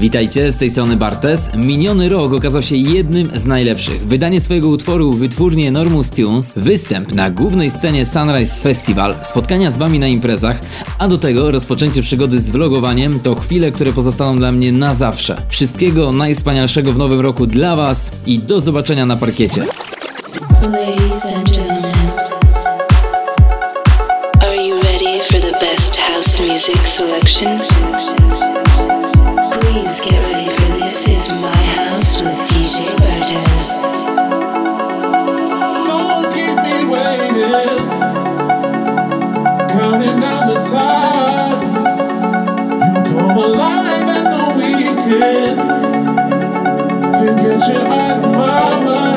Witajcie, z tej strony Bartes. Miniony rok okazał się jednym z najlepszych. Wydanie swojego utworu w wytwórni Enormous Tunes, występ na głównej scenie Sunrise Festival, spotkania z wami na imprezach, a do tego rozpoczęcie przygody z vlogowaniem to chwile, które pozostaną dla mnie na zawsze. Wszystkiego najwspanialszego w nowym roku dla was i do zobaczenia na parkiecie. Ladies and Get ready for this is my house with DJ Bartez. Don't keep me waiting, counting down the time. You come alive at the weekend. Can't get you out of my mind,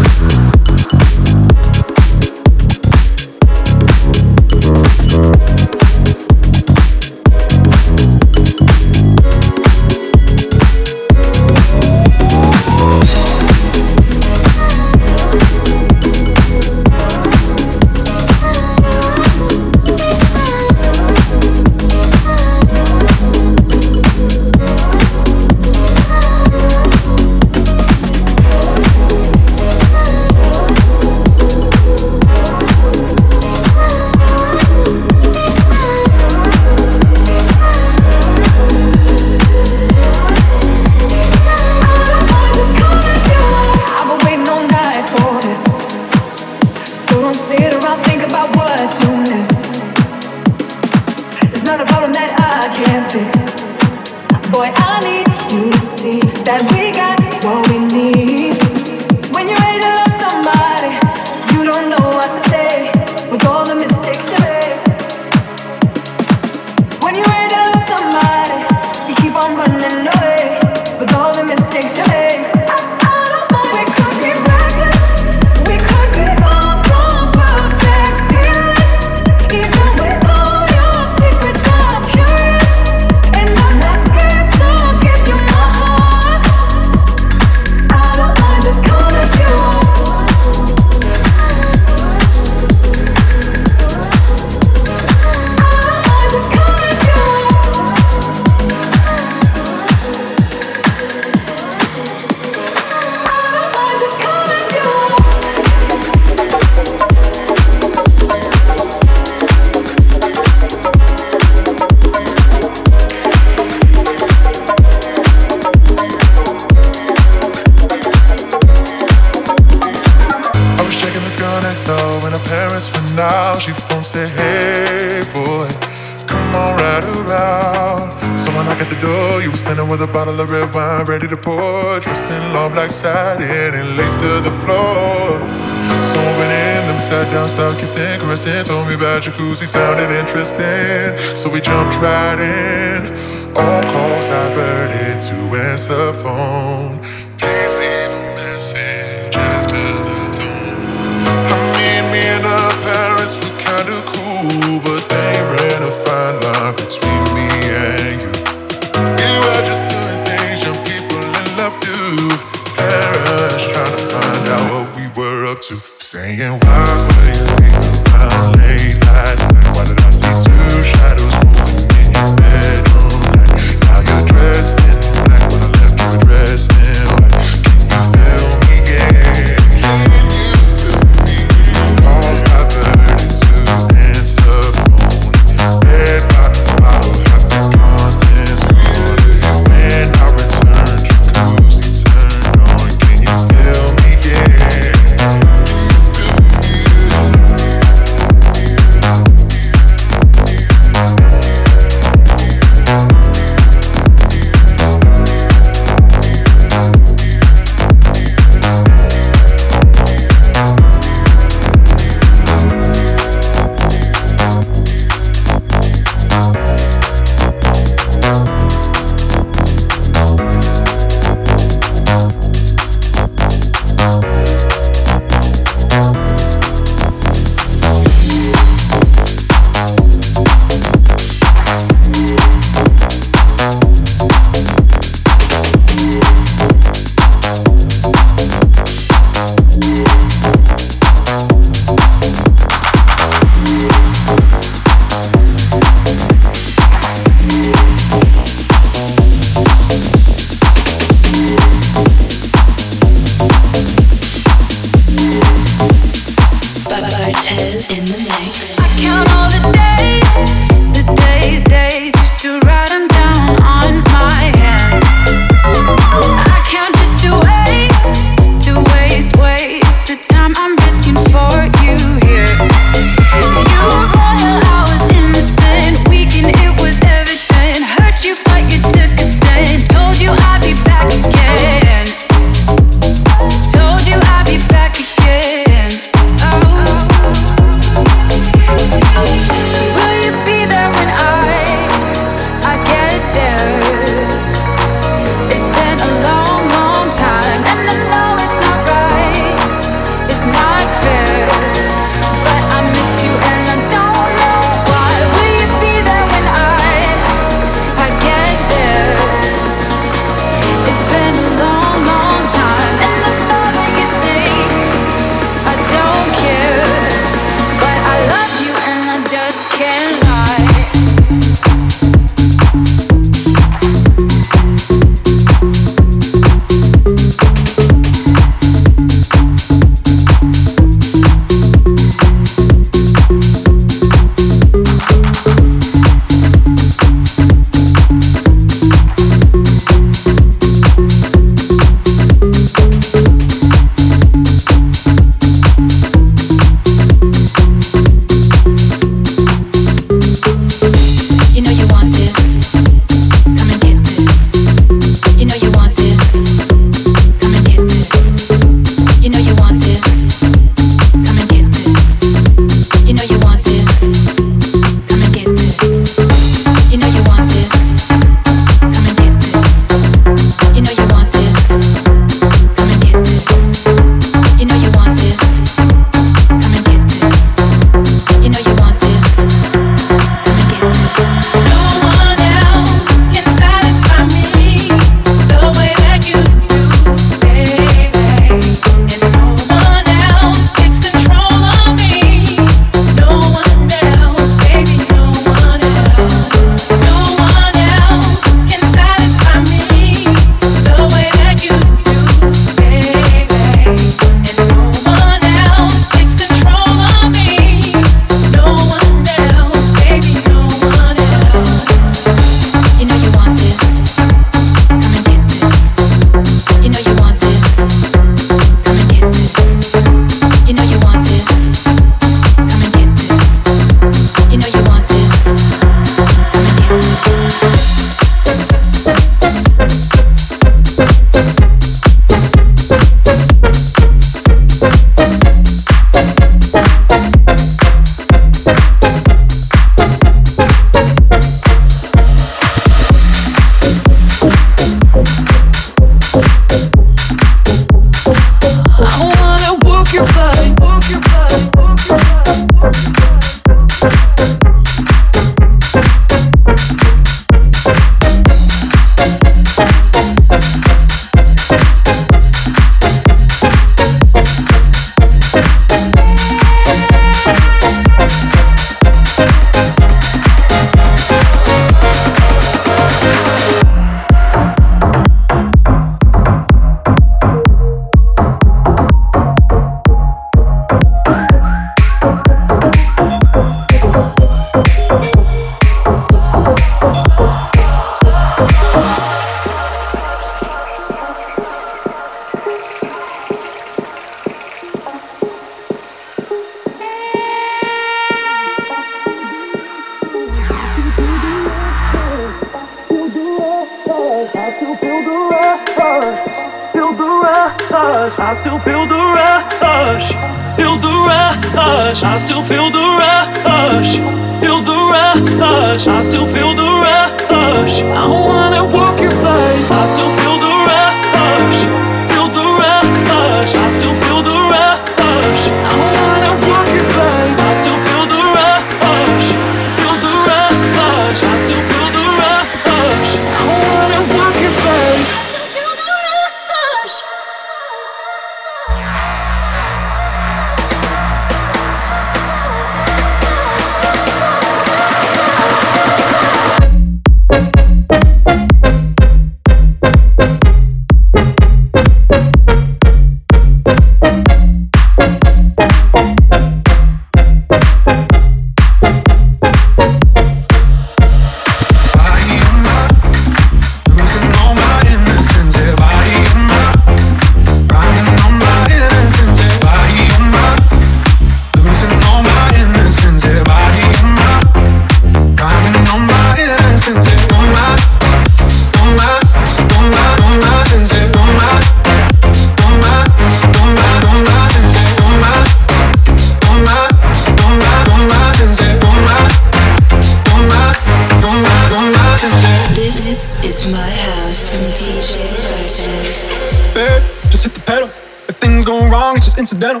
This is my house. DJ Bartes. Babe, just hit the pedal. If things go wrong, it's just incidental.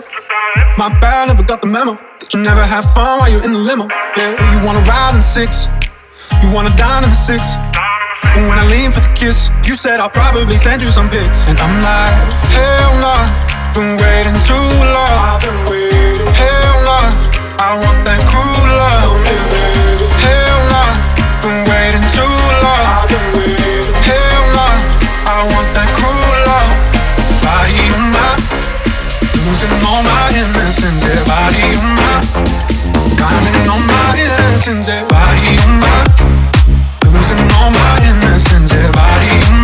My bad, never got the memo. That you never have fun while you're in the limo. Yeah, oh, you wanna ride in six. You wanna dine in the six. And when I lean for the kiss, you said I'll probably send you some pics. And I'm like, hell nah, been waiting too long. Hell nah, I want that losing all my innocence. Yeah, body of mine, grinding on my innocence. Yeah, body of mine, losing all my innocence. Yeah, body on my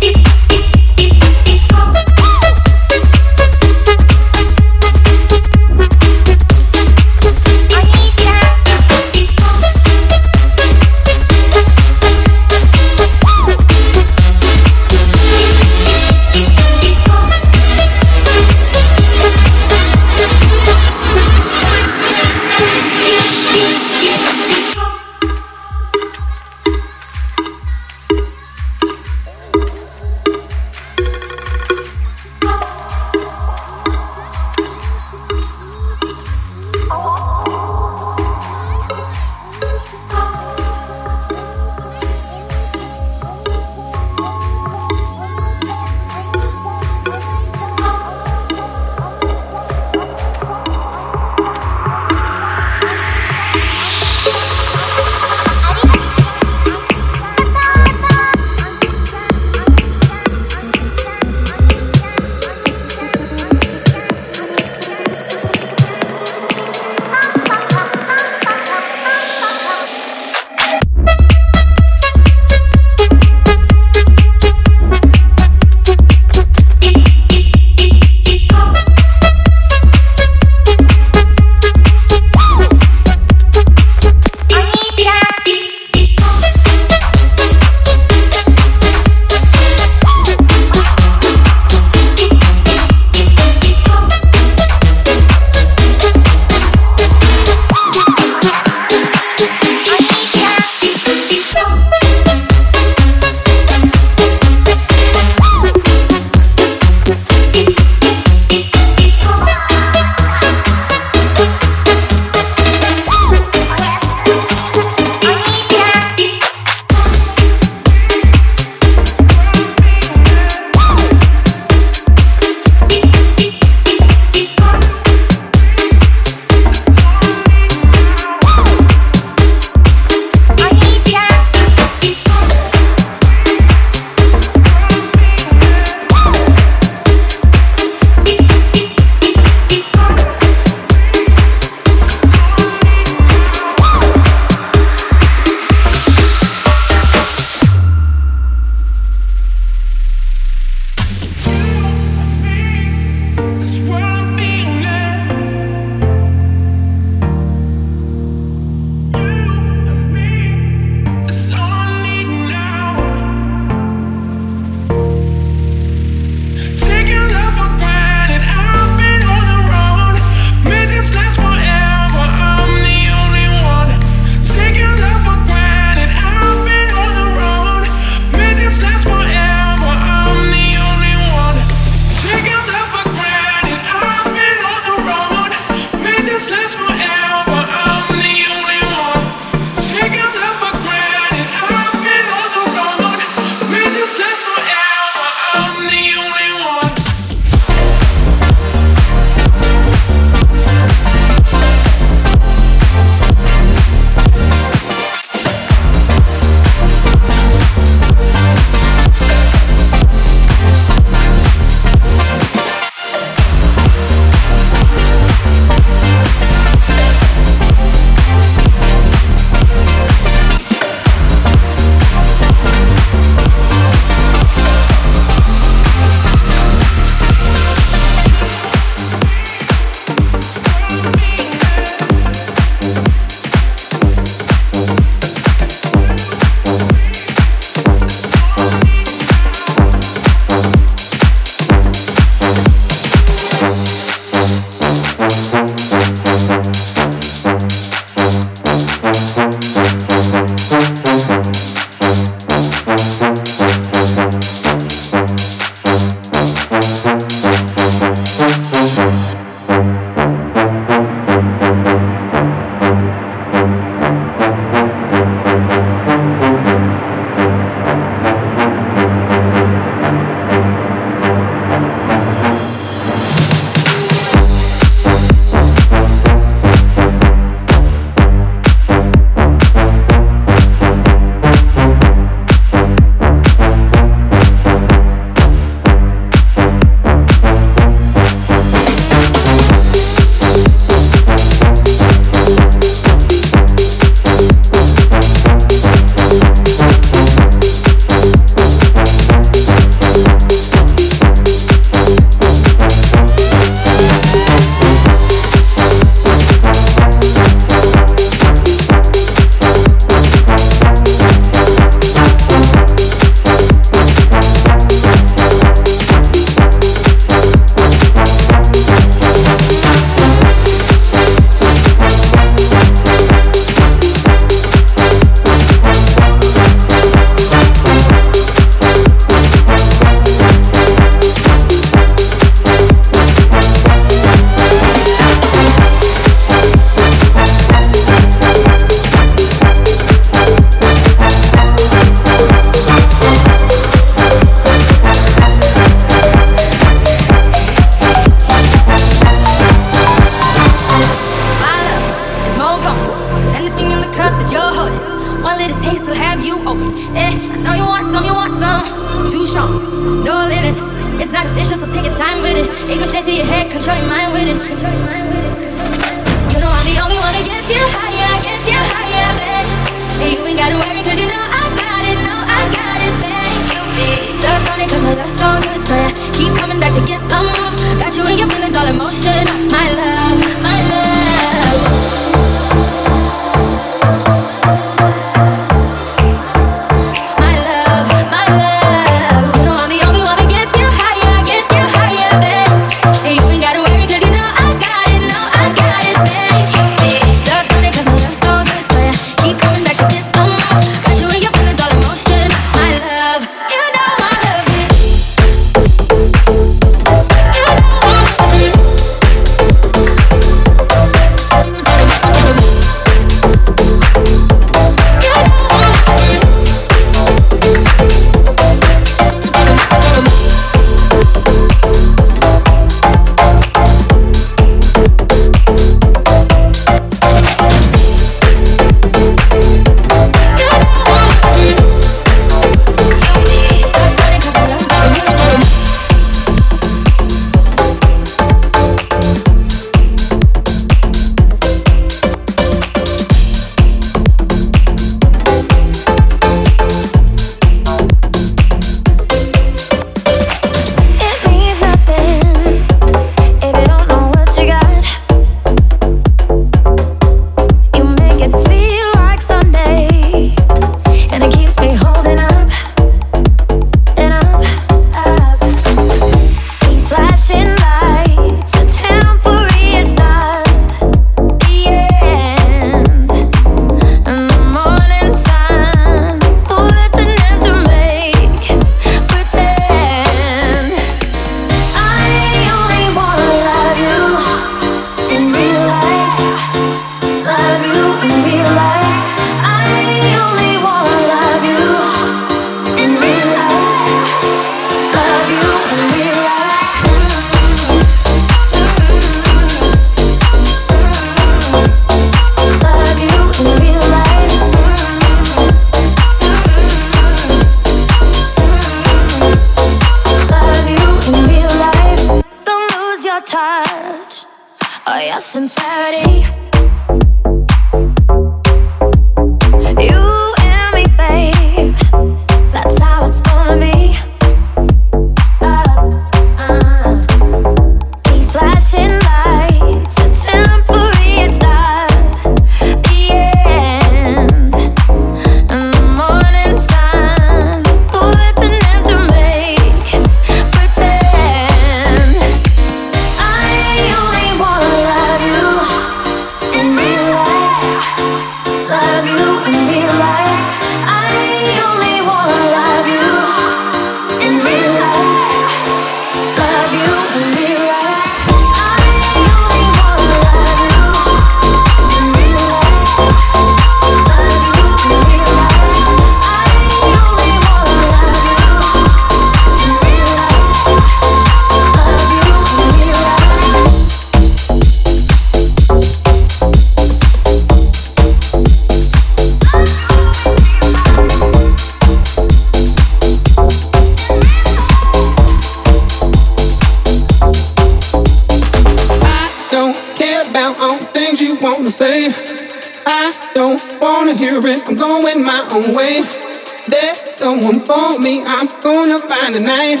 come for me, I'm gonna find a name.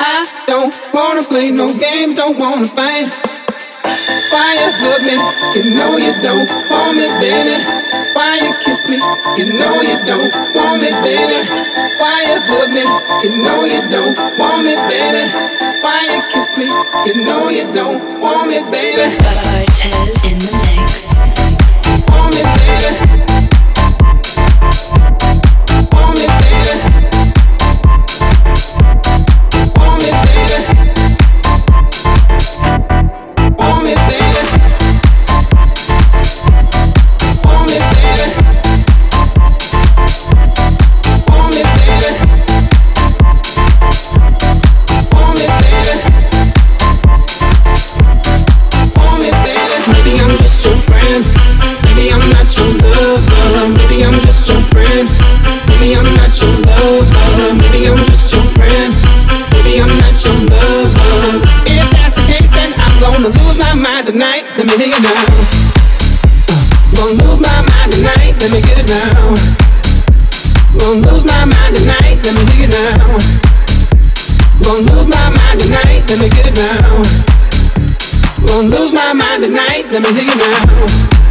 I don't wanna play no games, don't wanna fight. Why you hug me? You know you don't want me, baby. Why you kiss me? You know you don't want me, baby. Why you hug me? You know you don't want me, baby. Why you kiss me? You know you don't want me, baby. Bartez in the mix. Want me, baby. tonight, let me hear you now. Gonna lose my mind tonight, let me get it now. Gonna lose my mind tonight, let me hear you now. Gonna lose my mind tonight, let me get it now. Gonna lose my mind tonight, let me hear you now.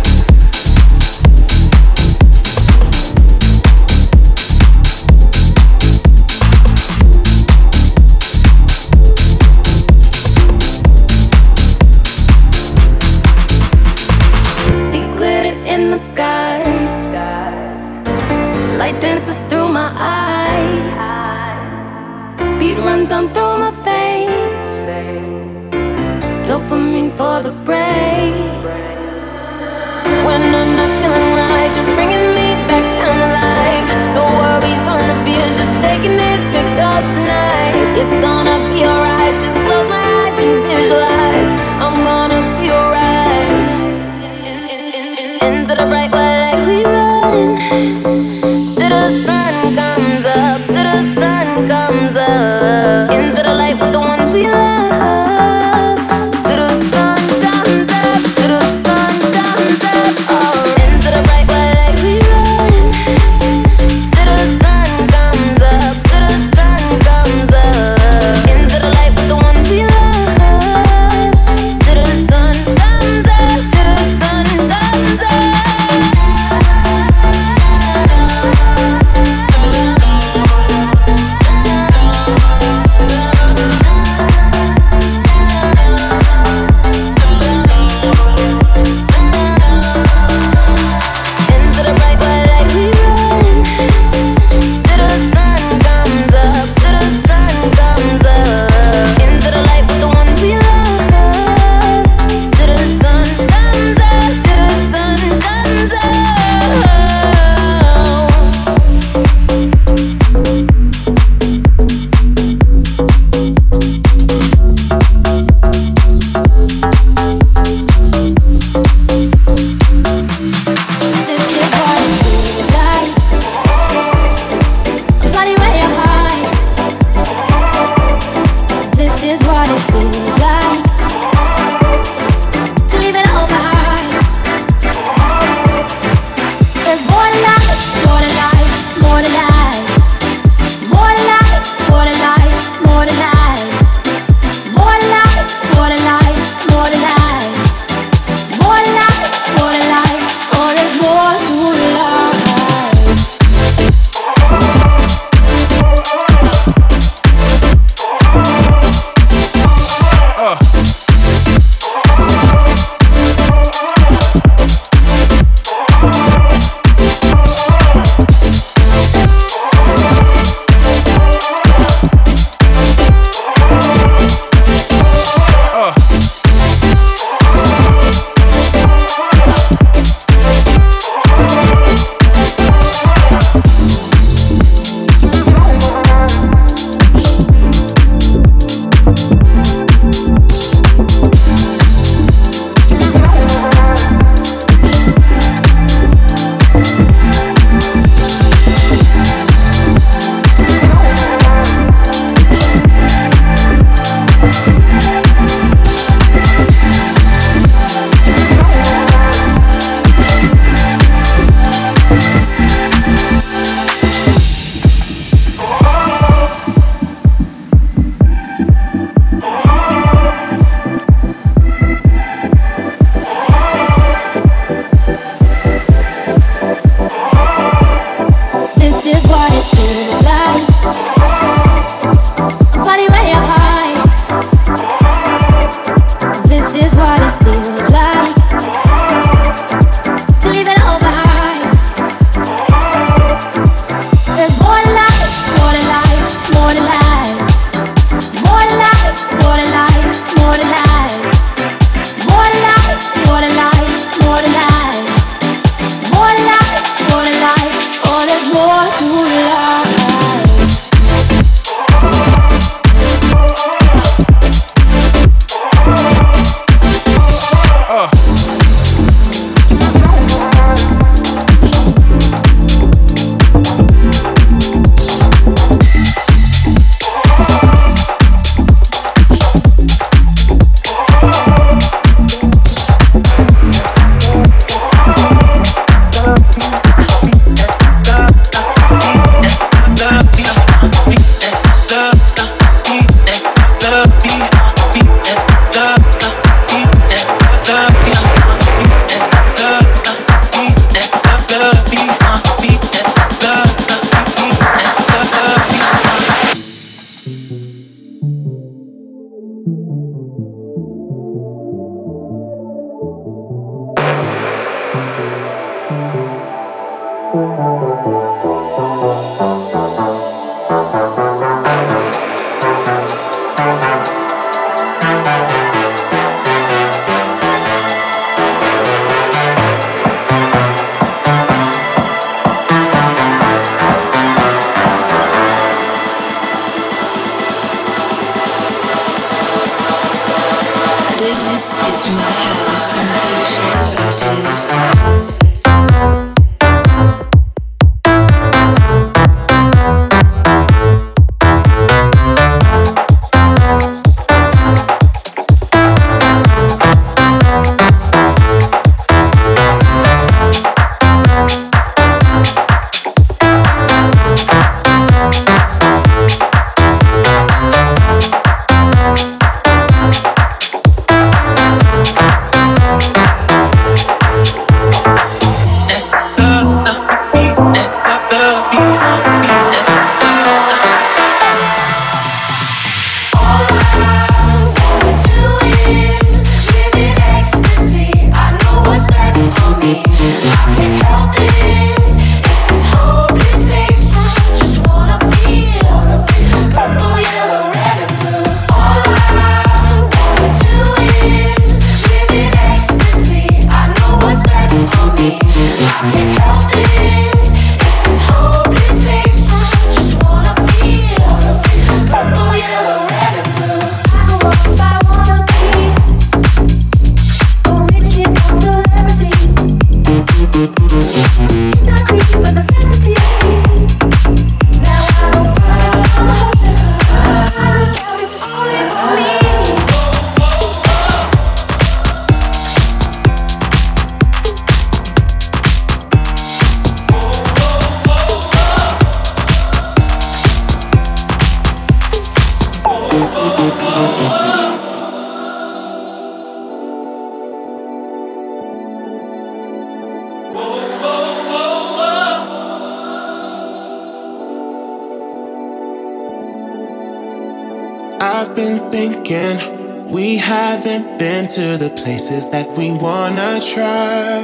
Places that we wanna try.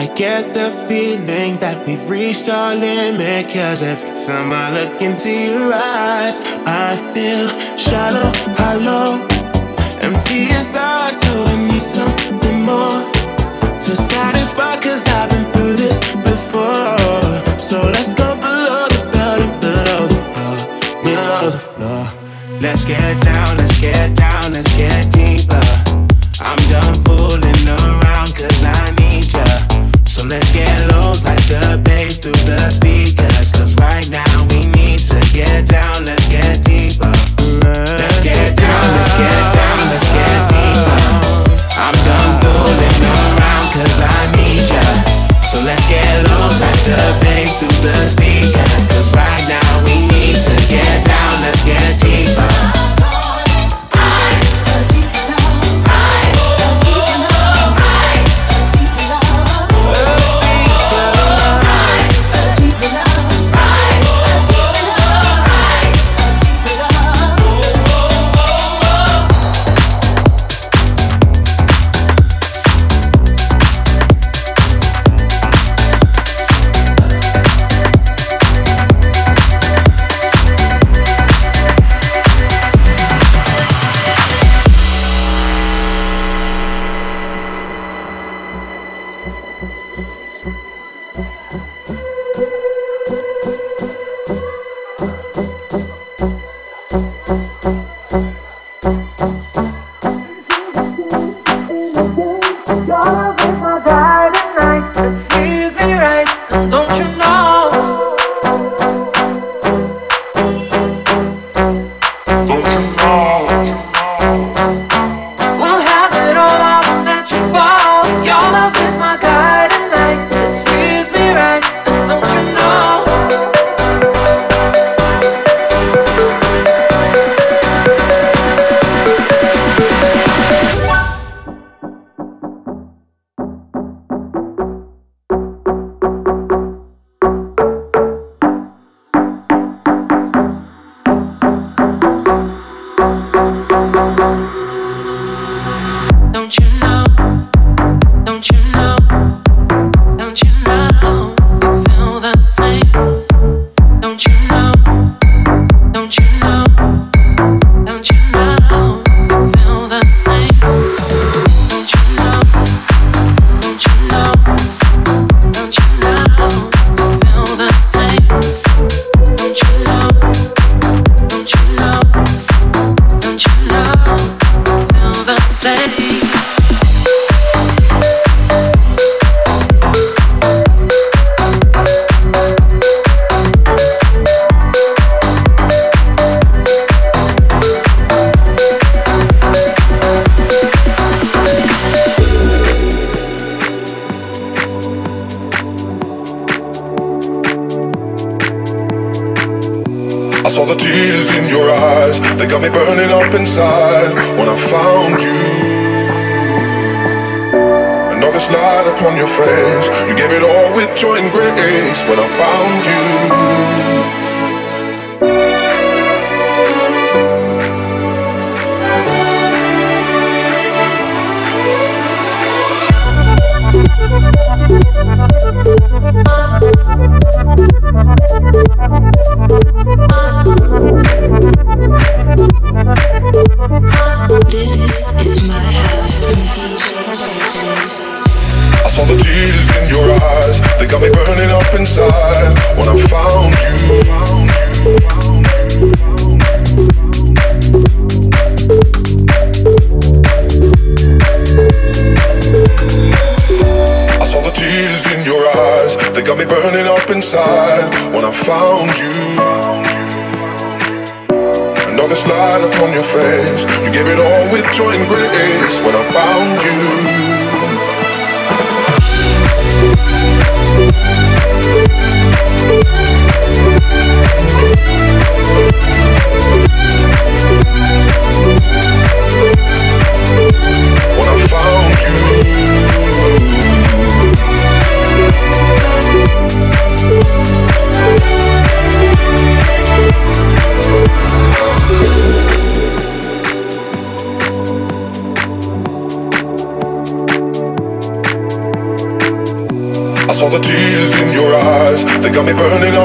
I get the feeling that we've reached our limit. Cause every time I look into your eyes, I feel shallow, hollow, empty inside. So I need something more to satisfy. Cause I've been through this before. So let's go below the belt, below the floor, below the floor. Let's get down, let's get down, let's get deeper.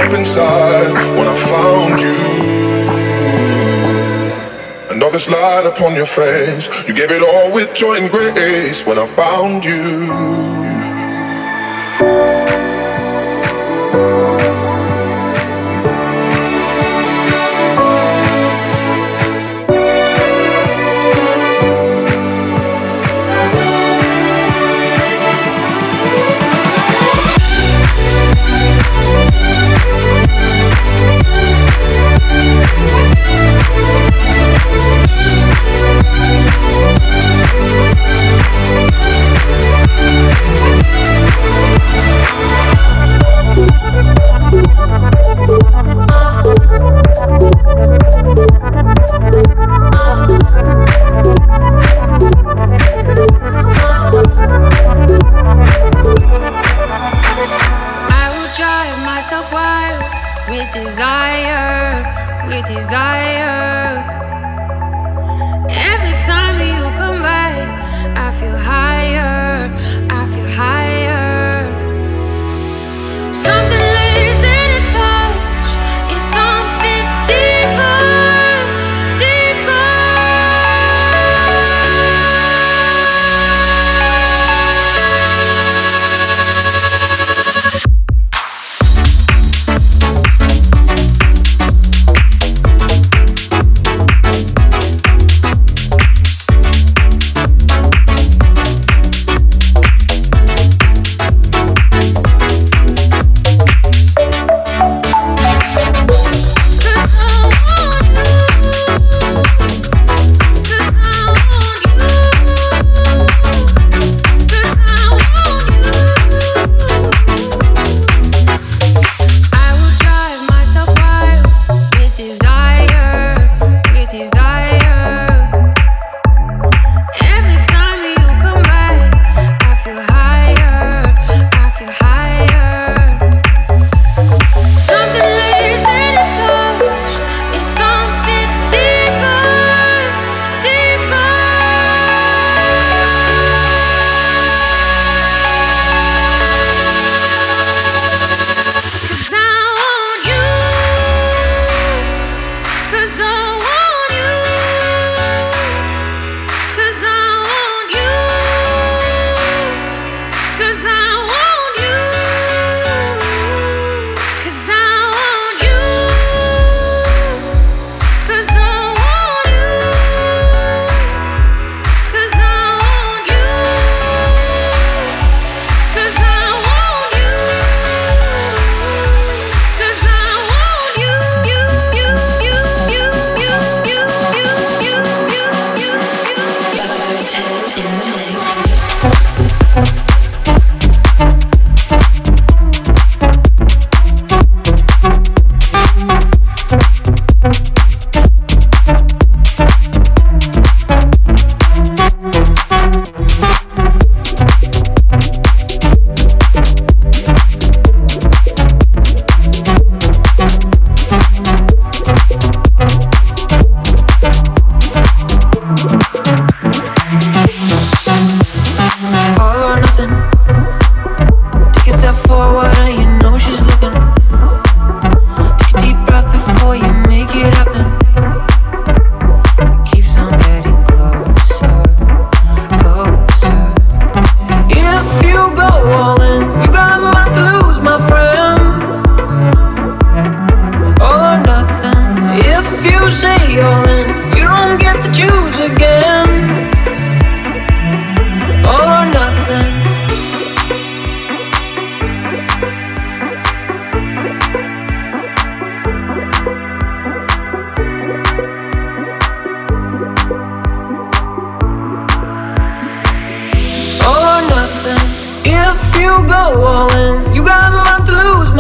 up inside when I found you. And all this light upon your face, you gave it all with joy and grace when I found you. desire, we desire.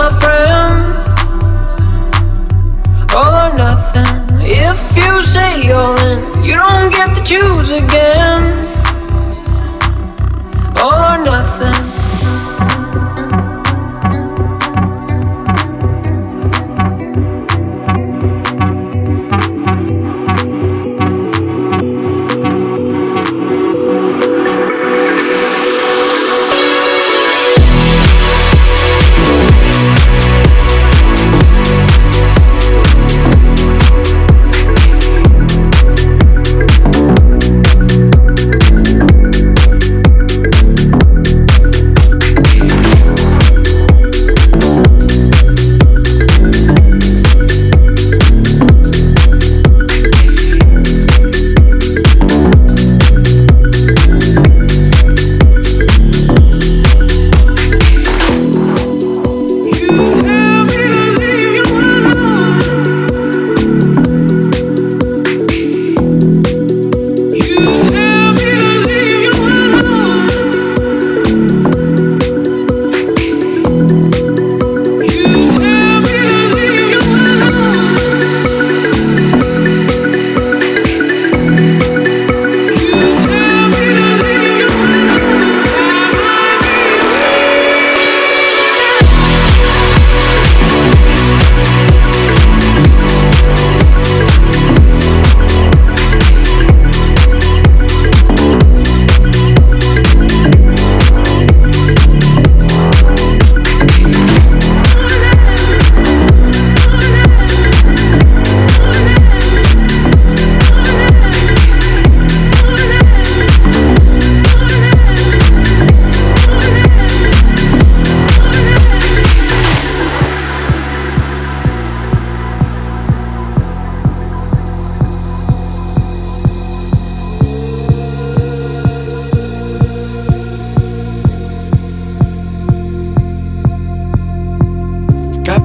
My friend. All or nothing. If you say all in, you don't get to choose again.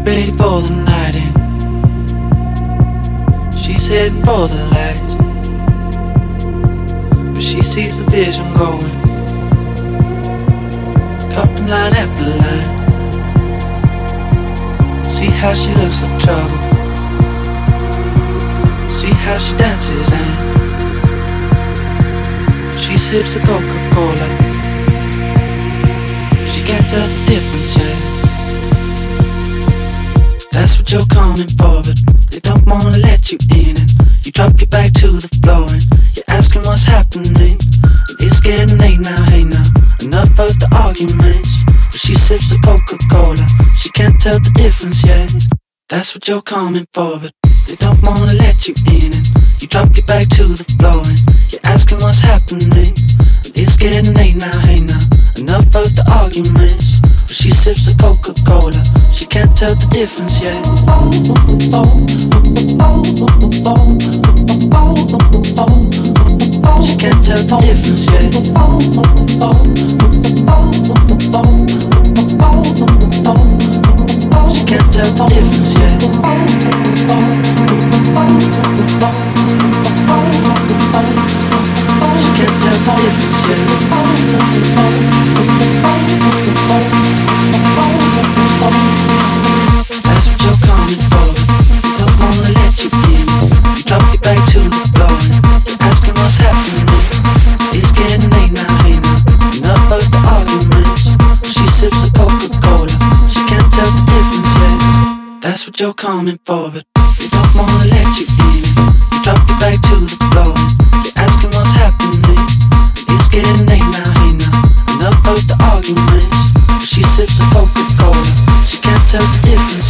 Ready for the night in. She's heading for the lights. But she sees the vision going. Cupping line after line. See how she looks like trouble. See how she dances and she sips the Coca-Cola. She can't tell the difference. You're coming for, but they don't wanna let you in. And you drop your back to the floor and you're asking what's happening. It's getting late now, hey now. Enough of the arguments. But she sips the Coca Cola, she can't tell the difference yet. That's what you're coming for, but they don't wanna let you in. And you drop your back to the floor and you're asking what's happening. And it's getting late now, hey now. Enough of the arguments. But she sips the Coca Cola, she can't tell the difference yet. She can't tell the difference yet. She can't tell the difference yet. She can't tell the difference yet. That's what you're coming for, but they don't wanna let you in. You drop your back to the floor. You're asking what's happening. It's getting late now, hey now. Enough of the arguments. She sips the Coca-Cola. She can't tell the difference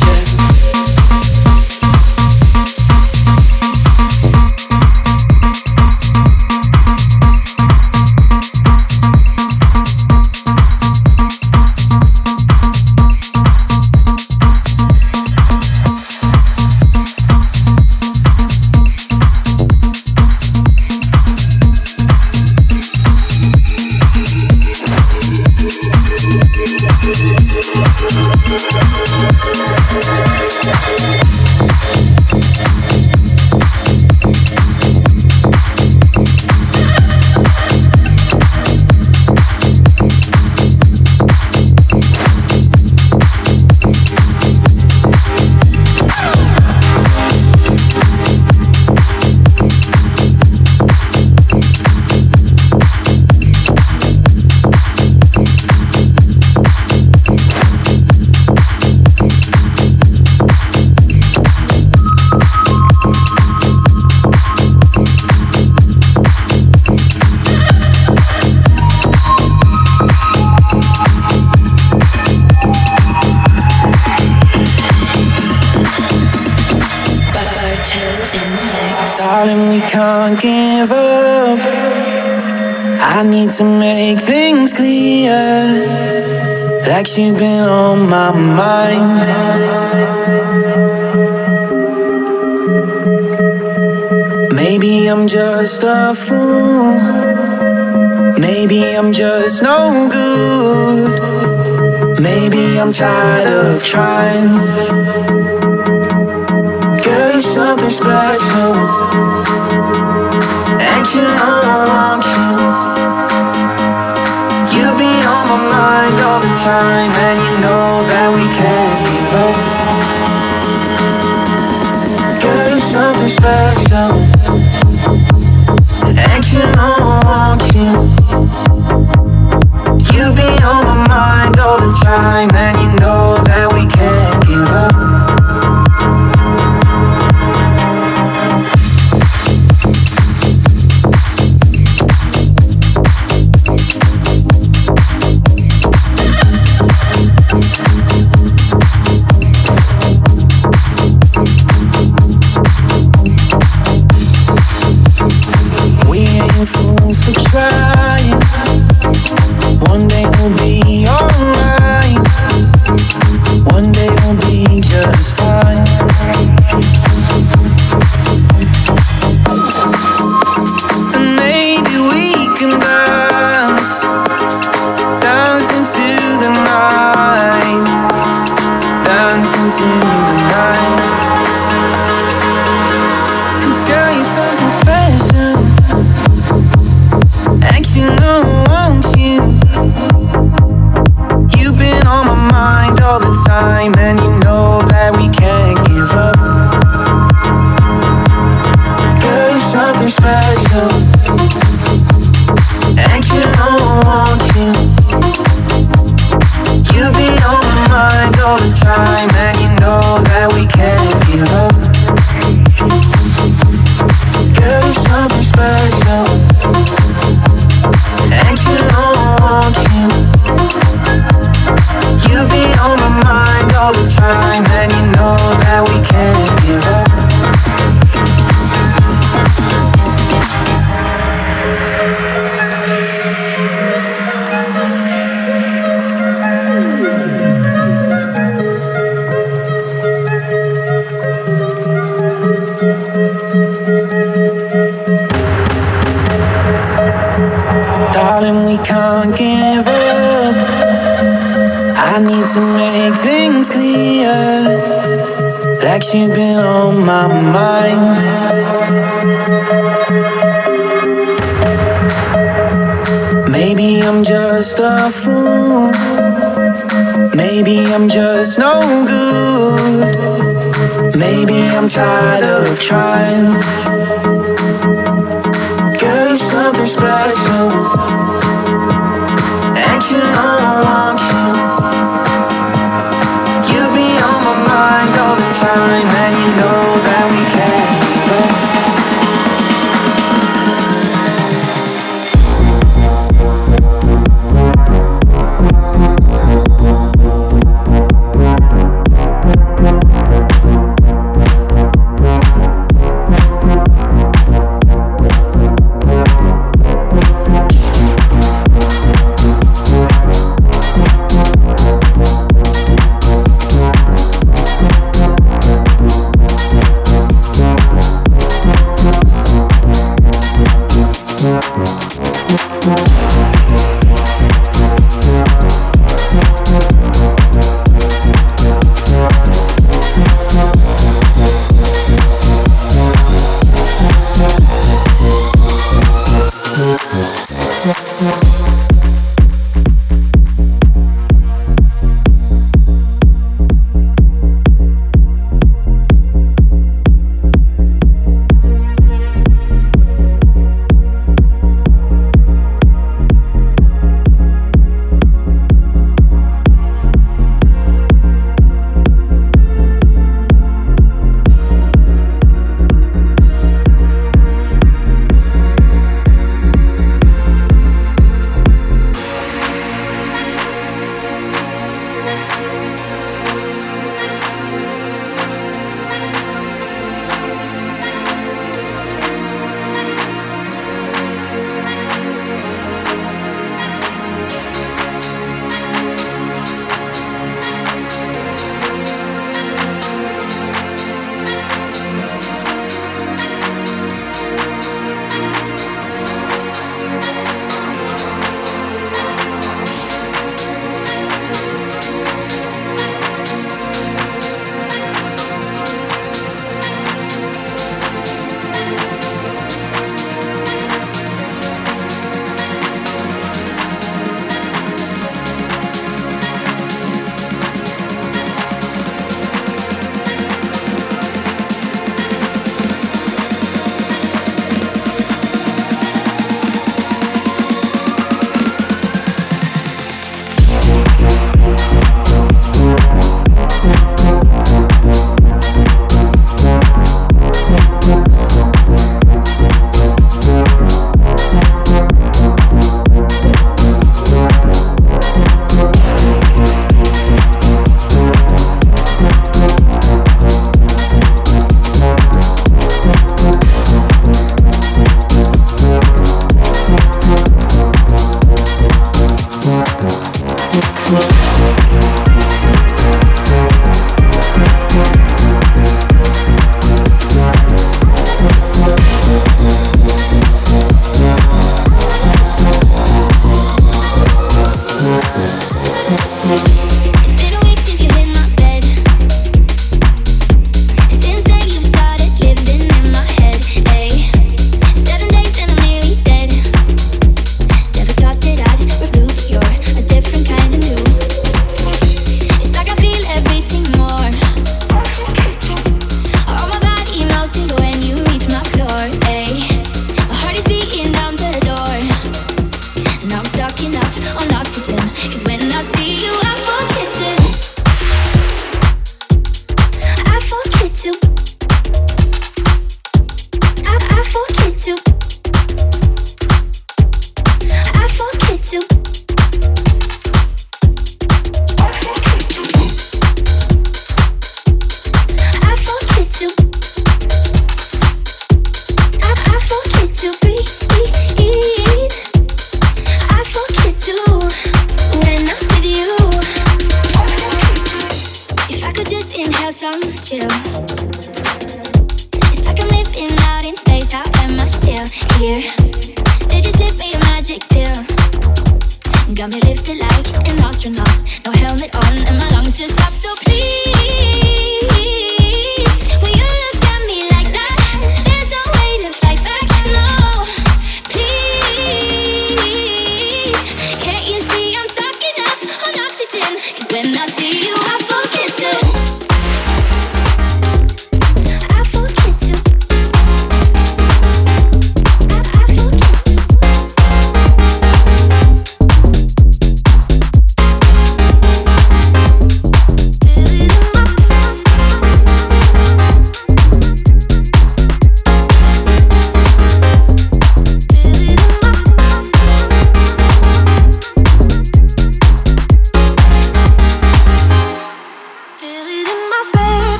she's been on my mind. Maybe I'm just a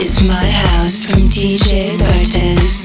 is, my house from DJ Bartez.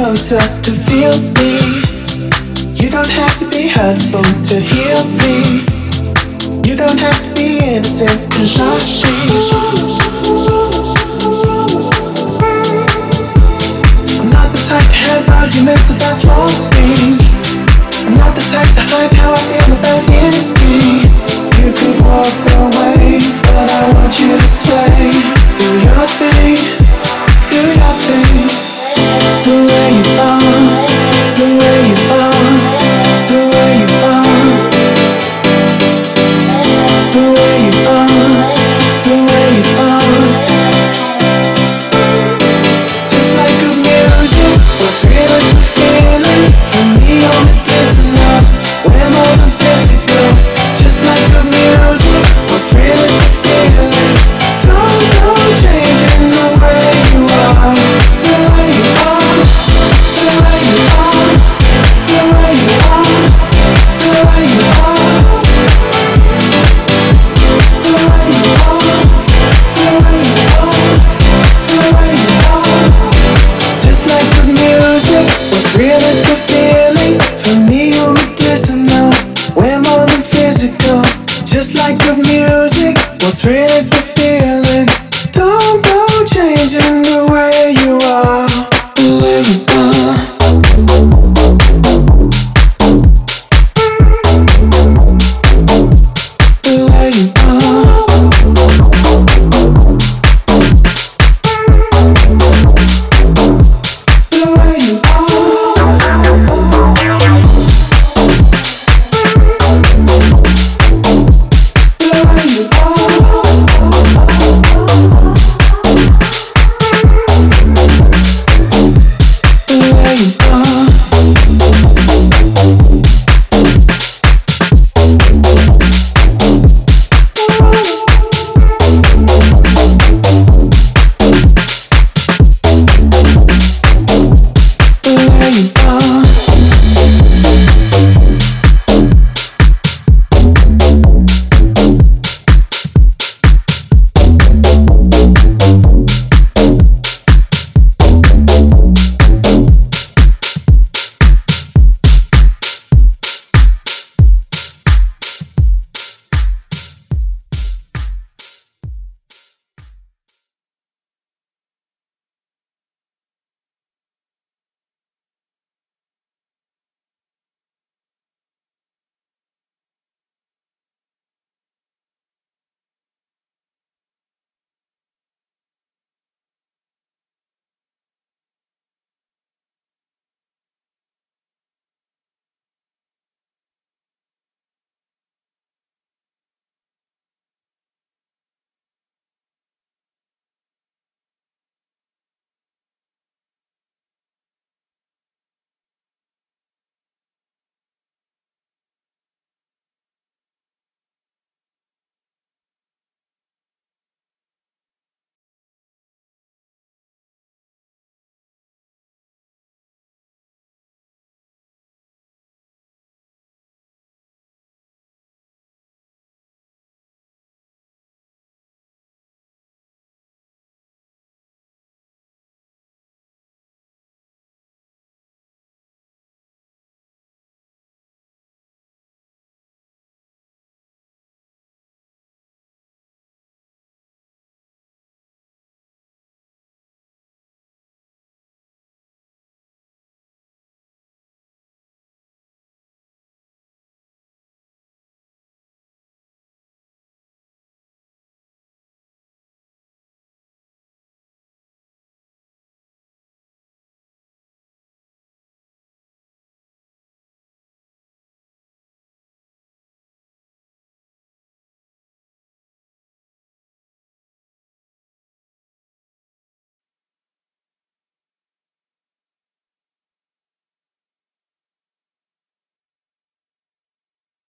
closer to feel me. You don't have to be hurtful to heal me. You don't have to be innocent to shush I'm not the type to have arguments about small things. I'm not the type to hide how I feel about anything. You could walk away, but I want you to stay. Do your thing, do your thing.